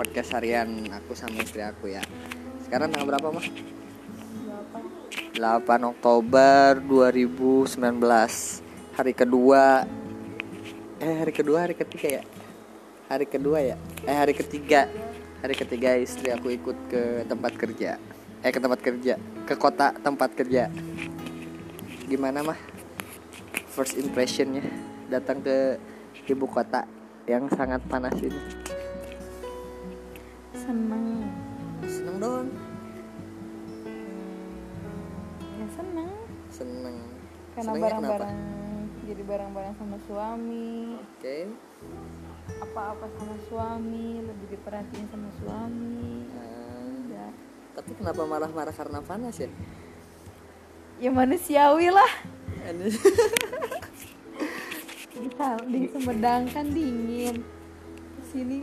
podcast harian aku sama istri aku ya. Sekarang tanggal berapa mah? 8 Oktober 2019 Hari kedua. Eh hari kedua hari ketiga ya? Hari kedua ya? Eh hari ketiga. Hari ketiga istri aku ikut ke tempat kerja. Eh ke tempat kerja. Ke kota tempat kerja. Gimana mah? First impressionnya? Datang ke ibu kota yang sangat panas ini karena barang-barang jadi barang-barang sama suami. Oke. Apa-apa sama suami lebih diperhatiin sama suami. Ya Tapi kenapa marah-marah karena panas ya? ya manusiawi lah. Di, Sumedang kan dingin. Di sini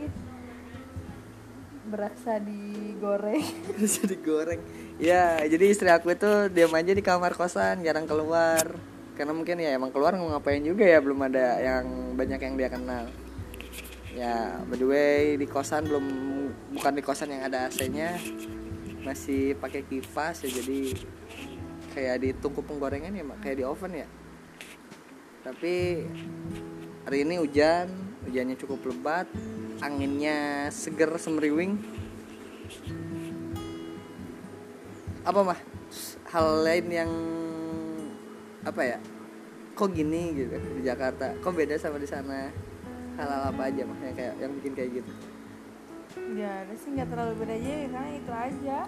beraksa digoreng. Bisa digoreng. Ya jadi istri aku itu diam aja di kamar kosan jarang keluar karena mungkin ya emang keluar mau ngapain juga ya belum ada yang banyak yang dia kenal. Ya by the way di kosan belum bukan di kosan yang ada AC-nya masih pakai kipas ya jadi kayak di tungku penggorengan ya kayak di oven ya. Tapi hari ini hujan hujannya cukup lebat anginnya seger semeriwing. Apa mah hal lain yang apa ya kok gini gitu di Jakarta kok beda sama di sana? Hal-hal apa aja yang kayak yang bikin kayak gitu? Ya ada sih nggak terlalu beda aja ya, karena itu aja.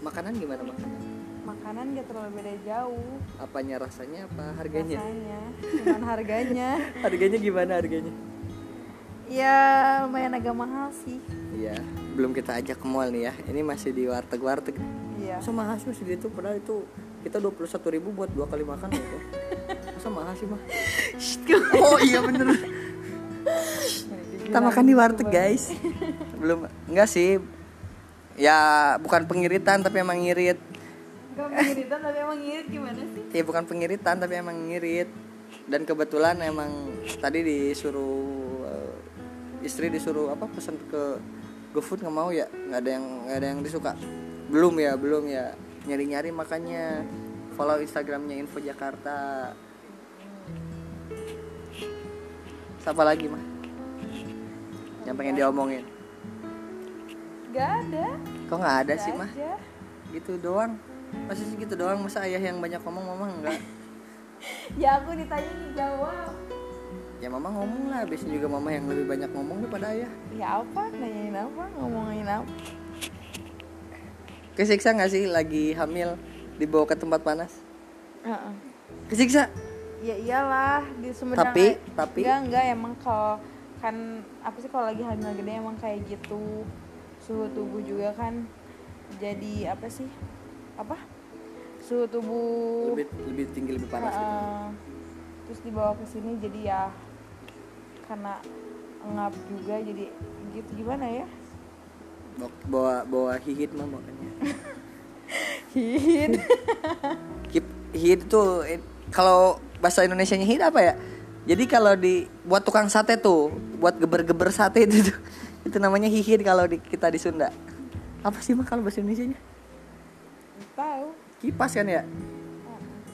Makanan gimana makanan makanan nggak terlalu beda jauh. Apanya rasanya apa? Harganya? Rasanya cuman harganya. Harganya gimana harganya? Ya lumayan agak mahal sih. Iya belum kita ajak ke mall nih ya. Ini masih di warteg warteg iya. Masa mahal sih segitu padahal itu kita dua puluh satu ribu buat dua kali makan gitu masa mahal sih mah oh iya bener. Kita makan di warteg guys. Belum enggak sih. Ya bukan pengiritan tapi emang ngirit. Gak pengiritan tapi emang ngirit. Gimana sih? ya bukan pengiritan tapi emang ngirit. Dan kebetulan emang tadi disuruh eh, istri disuruh apa pesan ke GoFood nggak mau ya? Nggak ada yang nggak ada yang disuka. Belum ya belum ya nyari nyari makanya follow instagramnya info Jakarta. Siapa lagi mah? Yang pengen diomongin? Gak ada. Kok nggak ada Gak sih mah? gitu doang. Masih segitu doang masa ayah yang banyak ngomong mama enggak Ya aku ditanya nih jawab. Ya mama ngomong lah. Biasanya juga mama yang lebih banyak ngomong daripada ayah. Ya apa? Nanyain apa? Ngomongin apa? Kesiksa nggak sih lagi hamil dibawa ke tempat panas? Heeh. kesiksa? Ya iyalah di Sumedang Tapi- a- tapi- Enggak, enggak emang kalau kan apa sih kalau lagi hamil gede emang kayak gitu. Suhu tubuh juga kan jadi apa sih? Apa? Suhu tubuh lebih lebih tinggi lebih panas gitu. Heeh. terus dibawa ke sini jadi ya karena ngap juga jadi gitu. Gimana ya Bawa- bawa hihit mah makanya. Hit Hip, hihit tuh eh, kalau bahasa Indonesia nya hihit apa ya? Jadi kalau di buat tukang sate tuh buat geber-geber sate itu tuh, itu namanya hihit kalau di, kita di Sunda. Apa sih mah kalau bahasa Indonesia nya tahu kipas kan ya?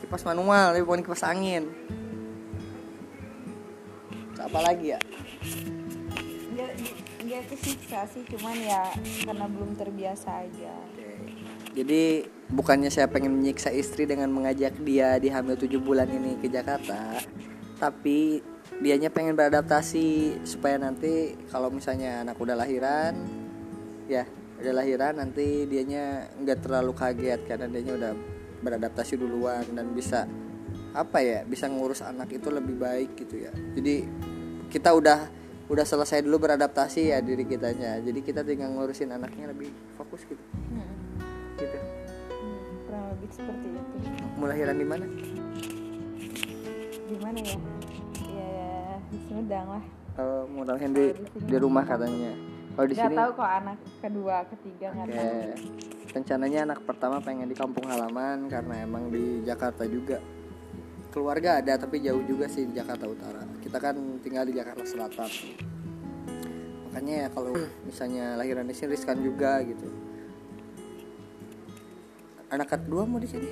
Kipas manual tapi bukan kipas angin. Apa lagi ya dia itu sih cuman ya karena belum terbiasa aja. Jadi bukannya saya pengen menyiksa istri dengan mengajak dia di hamil 7 bulan ini ke Jakarta tapi dianya pengen beradaptasi supaya nanti kalau misalnya anak udah lahiran ya udah lahiran nanti dianya nggak terlalu kaget karena dianya udah beradaptasi duluan dan bisa apa ya bisa ngurus anak itu lebih baik gitu ya. Jadi kita udah udah selesai dulu beradaptasi ya diri kitanya. Jadi kita tinggal ngurusin anaknya lebih fokus gitu. Hmm. gitu. Hmm, kurang lebih seperti itu. Mau lahiran di mana? Gimana ya? Ya di Sumedang lah. Kalau mau lahiran di di rumah katanya. Kalau di nggak sini? tahu kok anak kedua ketiga nggak oke. tahu. Rencananya anak pertama pengen di kampung halaman karena emang di Jakarta juga keluarga ada tapi jauh juga sih di Jakarta Utara. Kita kan tinggal di Jakarta Selatan. Makanya ya kalau misalnya lahiran di sini riskan juga gitu. Anak kedua mau di sini?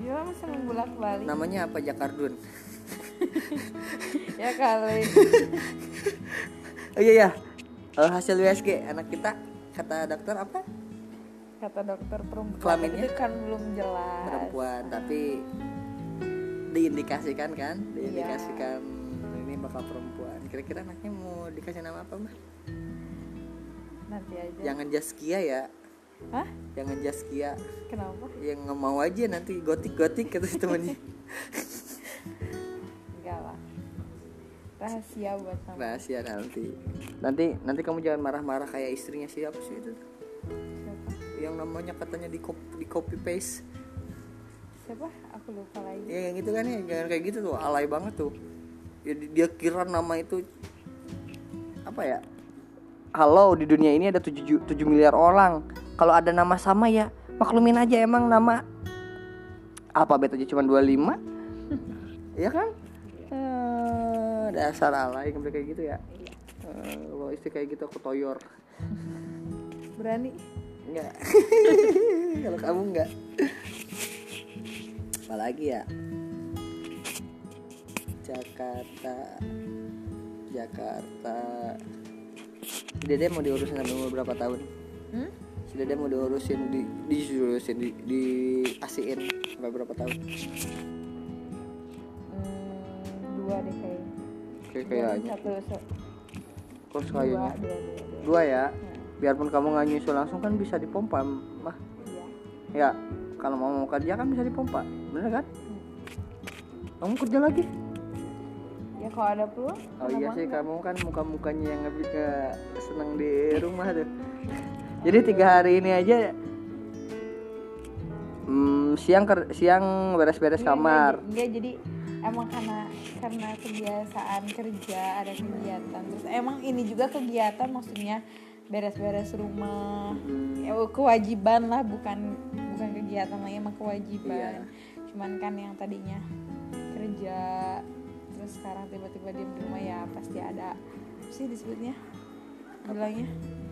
Dia masih membulak balik namanya apa Jakardun? Ya kali. Oh iya ya Eh, hasil USG anak kita kata dokter apa? Kata dokter perempuan Kelaminnya? itu kan belum jelas. Perempuan tapi diindikasikan kan? Diindikasikan ini bakal perempuan. Kira-kira anaknya mau dikasih nama apa mah nanti aja. Jangan Jaskia ya? Hah? Jangan Jaskia kenapa? Yang nggak mau aja nanti gotik gotik kata temennya enggak lah. Rahasia buat sama rahasia nanti. Nanti nanti kamu jangan marah-marah kayak istrinya. Siapa sih itu? Siapa? Yang namanya katanya di copy, di copy paste siapa? Aku lupa lagi. Ya yang gitu kan ya jangan kayak gitu tuh alay banget tuh. Ya, di- dia kira nama itu apa ya? Halo di dunia ini ada 7, ju- 7 miliar orang. Kalau ada nama sama ya maklumin aja emang nama. Apa aja cuma 25 ya kan? Eh, dasar alay kayak gitu ya. Eh, kalau istri kayak gitu aku toyor. Berani? Enggak. Kalau kamu enggak. Apalagi ya? Jakarta. Jakarta. Si Dede mau diurusin sampai umur berapa tahun? hmm? Si Dede mau diurusin di diurusin di, di asiin sampai berapa tahun? Hmm, dua deh kayaknya Kayak kayaknya. satu Terus dua, kayaknya. dua, dua, dua. Dua ya. Nah, Biarpun kamu nggak nyusul langsung kan bisa dipompa, mah. iya. Ya, kalau mau mau kerja kan bisa dipompa, bener kan? Kamu kerja lagi? ya kalau ada peluang Oh iya sih enggak? kamu kan muka-mukanya yang lebih ke seneng di rumah tuh. Jadi tiga hari ini aja hmm, siang ker- siang beres-beres Enggak, kamar. enggak, enggak, jadi emang karena karena kebiasaan kerja ada kegiatan terus emang ini juga kegiatan maksudnya beres-beres rumah Hmm, ya, kewajiban lah bukan bukan kegiatan lagi emang Iya. Cuman kan yang tadinya kerja terus sekarang tiba-tiba diem di rumah ya pasti ada apa sih disebutnya bilangnya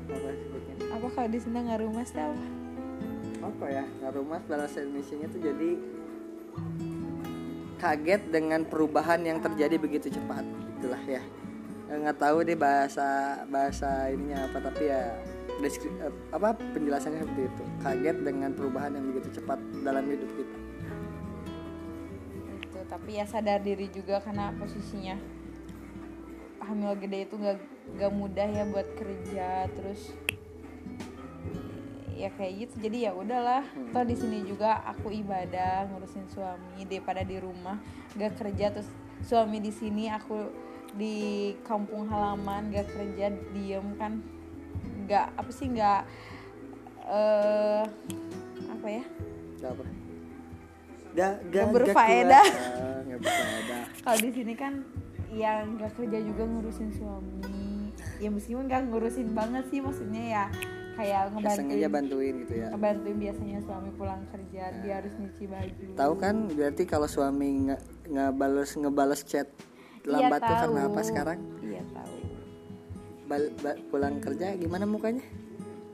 apa sebutnya? apa kalau di sini nggak rumah sih apa Apa ya? Nggak rumah bahasa Indonesia tuh jadi kaget dengan perubahan yang terjadi begitu cepat. Itulah ya. Nggak tahu deh bahasa bahasa ininya apa tapi ya deskri- eh, apa penjelasannya seperti itu. Kaget dengan perubahan yang begitu cepat dalam hidup kita. Tapi ya sadar diri juga karena posisinya hamil gede itu gak, gak mudah ya buat kerja terus ya kayak gitu. Jadi ya udahlah toh di sini juga aku ibadah ngurusin suami daripada di rumah gak kerja. Terus suami di sini aku di kampung halaman gak kerja diem kan. Gak apa sih gak eh apa ya? Gak apa? Gak, gak, berfaedah. Ah, kalau di sini kan yang nggak kerja juga ngurusin suami ya meskipun nggak ngurusin banget sih maksudnya ya kayak ngebantuin bantuin gitu ya. ngebantuin biasanya suami pulang kerja dia harus nyuci baju Tahu kan berarti kalau suami nggak nggak balas ngebales chat Iya, lambat tuh tahu. karena apa sekarang? iya tahu Bal- ba- pulang kerja gimana mukanya?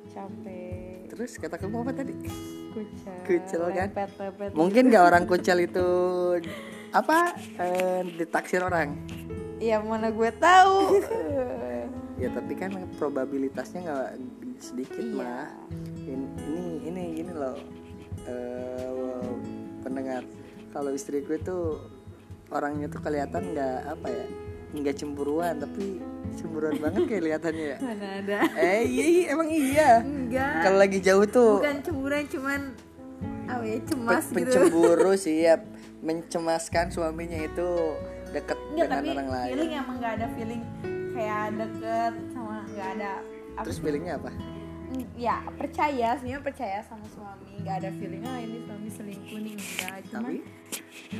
capek Terus kata kamu apa tadi? Kucel Kucel kan? lepet lepet Mungkin gak orang kucel itu apa eh, ditaksir orang? ya mana gue tahu Ya tapi kan probabilitasnya nggak sedikit Iya. mah. Ini ini ini loh eh, pendengar. Kalau istriku itu orangnya tuh kelihatan nggak apa ya nggak cemburuan tapi cemburuan banget kelihatannya ya. mana ada Eh iya, iya emang iya. enggak Kalau lagi jauh tuh bukan cemburuan cuman apa ya cemas pe- gitu pencemburu sih ya mencemaskan suaminya itu deket Enggak, dengan tapi orang lain. feeling emang nggak ada feeling kayak deket sama nggak ada Terus feelingnya apa? Ya percaya sebenarnya percaya sama suami nggak ada feeling ah ini suami selingkuh nih enggak cuman Tapi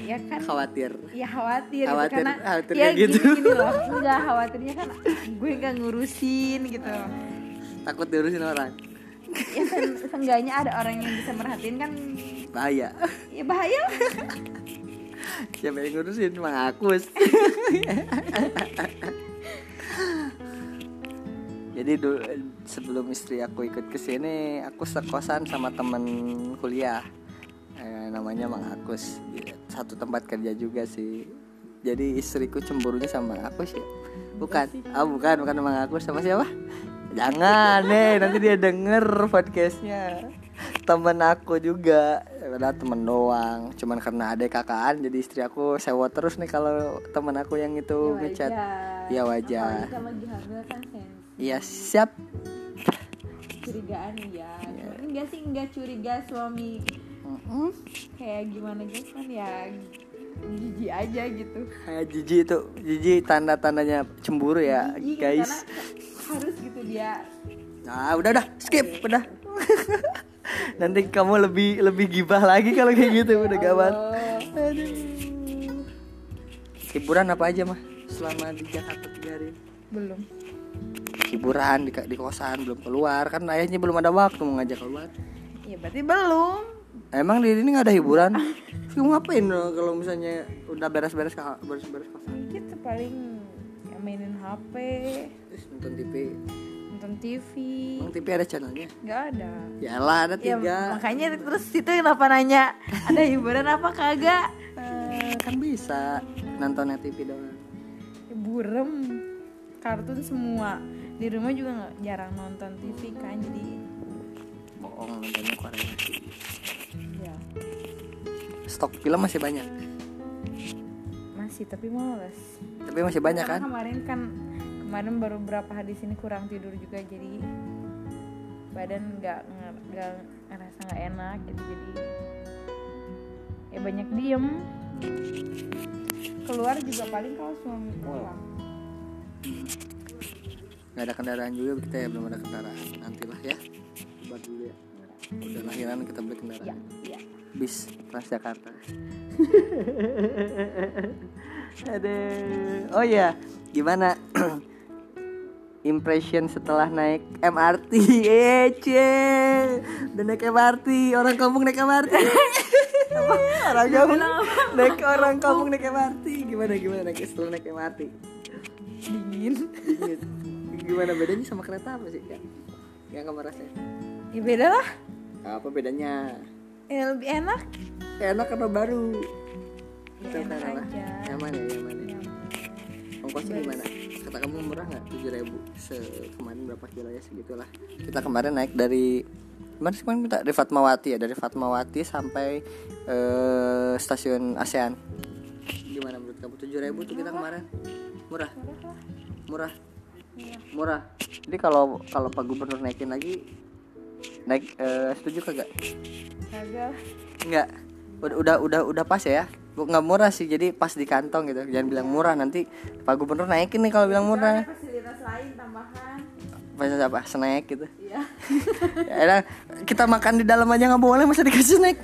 ya kan khawatir. ya khawatir, Khawatir- gitu karena khawatir ya gitu. gini, gini loh enggak khawatirnya kan gue nggak ngurusin gitu Takut diurusin orang. ya kan seenggaknya ada orang yang bisa merhatiin kan Bahaya. ya bahaya. Siapa yang ngurusin? Mang Akus. jadi dulu sebelum istri aku ikut ke sini aku sekosan sama temen kuliah. Eh, namanya Mang Agus. Satu tempat kerja juga sih. Jadi istriku cemburunya sama aku sih. Bukan. Ah bukan bukan Mang Agus. Sama siapa? Jangan nih nanti dia denger podcastnya. Temen aku juga. Padahal temen doang. Cuman karena ada kakaan jadi istri aku sewa terus nih kalau temen aku yang itu ngechat. ya wajar. Apalagi kalau lagi hamil kan sensi iya siap. Curigaan ya. Enggak sih enggak curiga suami Mm-mm. kayak gimana gitu kan ya jijik aja gitu. Ah, Jiji itu Jiji tanda-tandanya cemburu ya Jijik kan, guys. harus gitu dia. Nah udah udah. Skip udah. Nanti kamu lebih lebih gibah lagi kalau kayak gitu udah gawat. Hiburan apa aja mah? Selama di Jakarta tiga hari. Belum Hiburan di, di kosan belum keluar kan ayahnya belum ada waktu mau ngajak keluar ya berarti belum Emang di sini nggak ada hiburan? Kamu ngapain loh kalau misalnya udah beres-beres beres-beres kosan? gitu paling ya mainin HP Terus nonton TV. nonton TV Emang TV ada channelnya? nggak ada Yalah ada ya tiga. makanya terus itu kenapa nanya ada hiburan apa kagak Eh, kan bisa nontonnya TV doang. ya, burem kartun semua di rumah juga nggak jarang nonton TV kan jadi Bohong nontonnya Korea. ya Stok film masih banyak. masih tapi males Tapi masih banyak kan? Kemarin kan kemarin baru berapa hari di sini kurang tidur juga jadi badan nggak nggak ngerasa nggak enak gitu jadi ya banyak diem keluar juga paling kalau suami pulang Gak ada kendaraan juga kita ya belum ada kendaraan. Nantilah ya. Buat dulu ya. Udah lahiran kita beli kendaraan. ya ya Bis Transjakarta. Aduh. Oh iya, gimana? Impression setelah naik MRT, Ece, udah naik MRT, orang kampung naik MRT, orang kampung naik orang kampung naik MRT, gimana gimana naik setelah naik MRT? Dingin. Gimana bedanya sama kereta apa sih? Kak? Yang kamu rasain? ya beda lah Apa bedanya? ya lebih enak Enak atau baru? ya Itu enak kan apa? aja Nyaman ya, nyaman ya. Ongkosnya gimana? Kata kamu murah nggak? Tujuh ribu. Se kemarin berapa kilo ya segitulah. Kita kemarin naik dari mana sih kemarin kita dari Fatmawati ya dari Fatmawati sampai eh, stasiun ASEAN. Gimana menurut kamu? Tujuh ribu tuh kita kemarin murah, Murah. Murah. Jadi kalau kalau Pak Gubernur naikin lagi naik eh, setuju kagak? kagak. Enggak. Udah udah udah udah pas ya. Bu- nggak murah sih jadi pas di kantong gitu jangan bilang murah nanti pak gubernur naikin nih kalau bilang murah ada fasilitas lain tambahan apa snack gitu iya ya, kita makan di dalam aja nggak boleh masa dikasih snack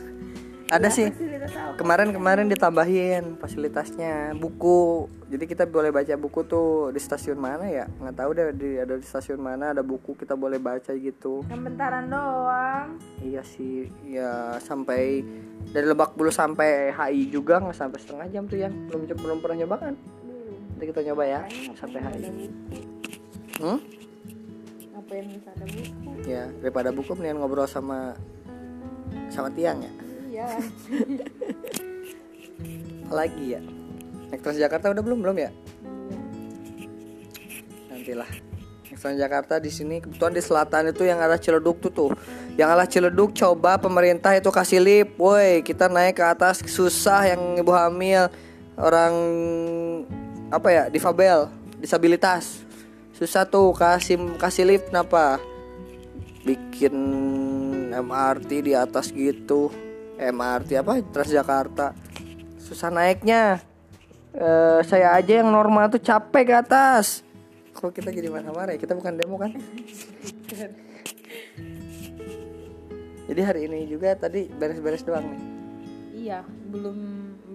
ada sih fasilitas apa kemarin kemarin ditambahin fasilitasnya buku. Jadi kita boleh baca buku tuh di stasiun mana ya? Nggak tahu deh di ada di stasiun mana ada buku kita boleh baca gitu. Yang bentaran doang. Iya sih ya sampai dari Lebak Bulus sampai HI juga nggak sampai setengah jam tuh yang belum belum pernah nyoba kan? Nanti kita nyoba ya sampai HI hmm? ngapain bisa ada buku? Ya daripada buku mendingan ngobrol sama sama tiang ya iya. Apalagi ya? Naik Transjakarta udah belum belum ya? Nantilah. Naik Transjakarta di sini kebetulan di selatan itu yang arah Ciledug tuh tuh. Yang arah Ciledug coba pemerintah itu kasih lift. Woi kita naik ke atas susah yang ibu hamil. Orang apa ya difabel disabilitas. Susah tuh kasih kasih lift kenapa? Bikin MRT di atas gitu MRT apa Transjakarta. Susah naiknya. Eh, saya aja yang normal tuh capek ke atas. Kok kita jadi marah-marah ya? Kita bukan demo kan? Jadi hari ini juga tadi beres-beres doang nih? Iya belum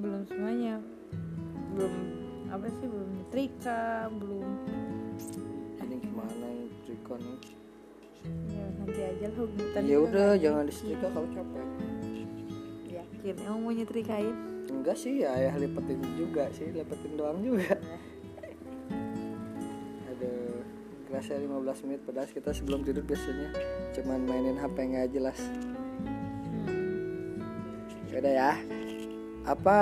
belum semuanya. Belum apa sih belum nyetrika belum. Ini gimana ya trikon ya nanti aja lah ya udah jangan disetrika kalau capek yakin emang mau nyetrikain enggak sih ya ayah lipetin juga sih lipetin doang juga. Aduh kerasa 15 menit padahal kita sebelum tidur biasanya cuman mainin HP nggak jelas. Yaudah ya. Apa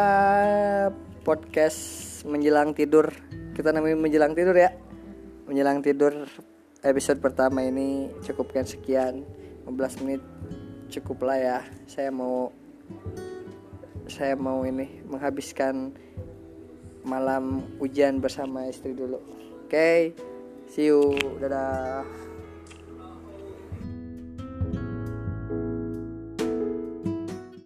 podcast menjelang tidur? Kita namanya menjelang tidur ya. Menjelang tidur episode pertama ini cukupkan sekian 15 menit cukup lah ya. Saya mau saya mau ini menghabiskan malam hujan bersama istri dulu. Oke okay, see you. Dadah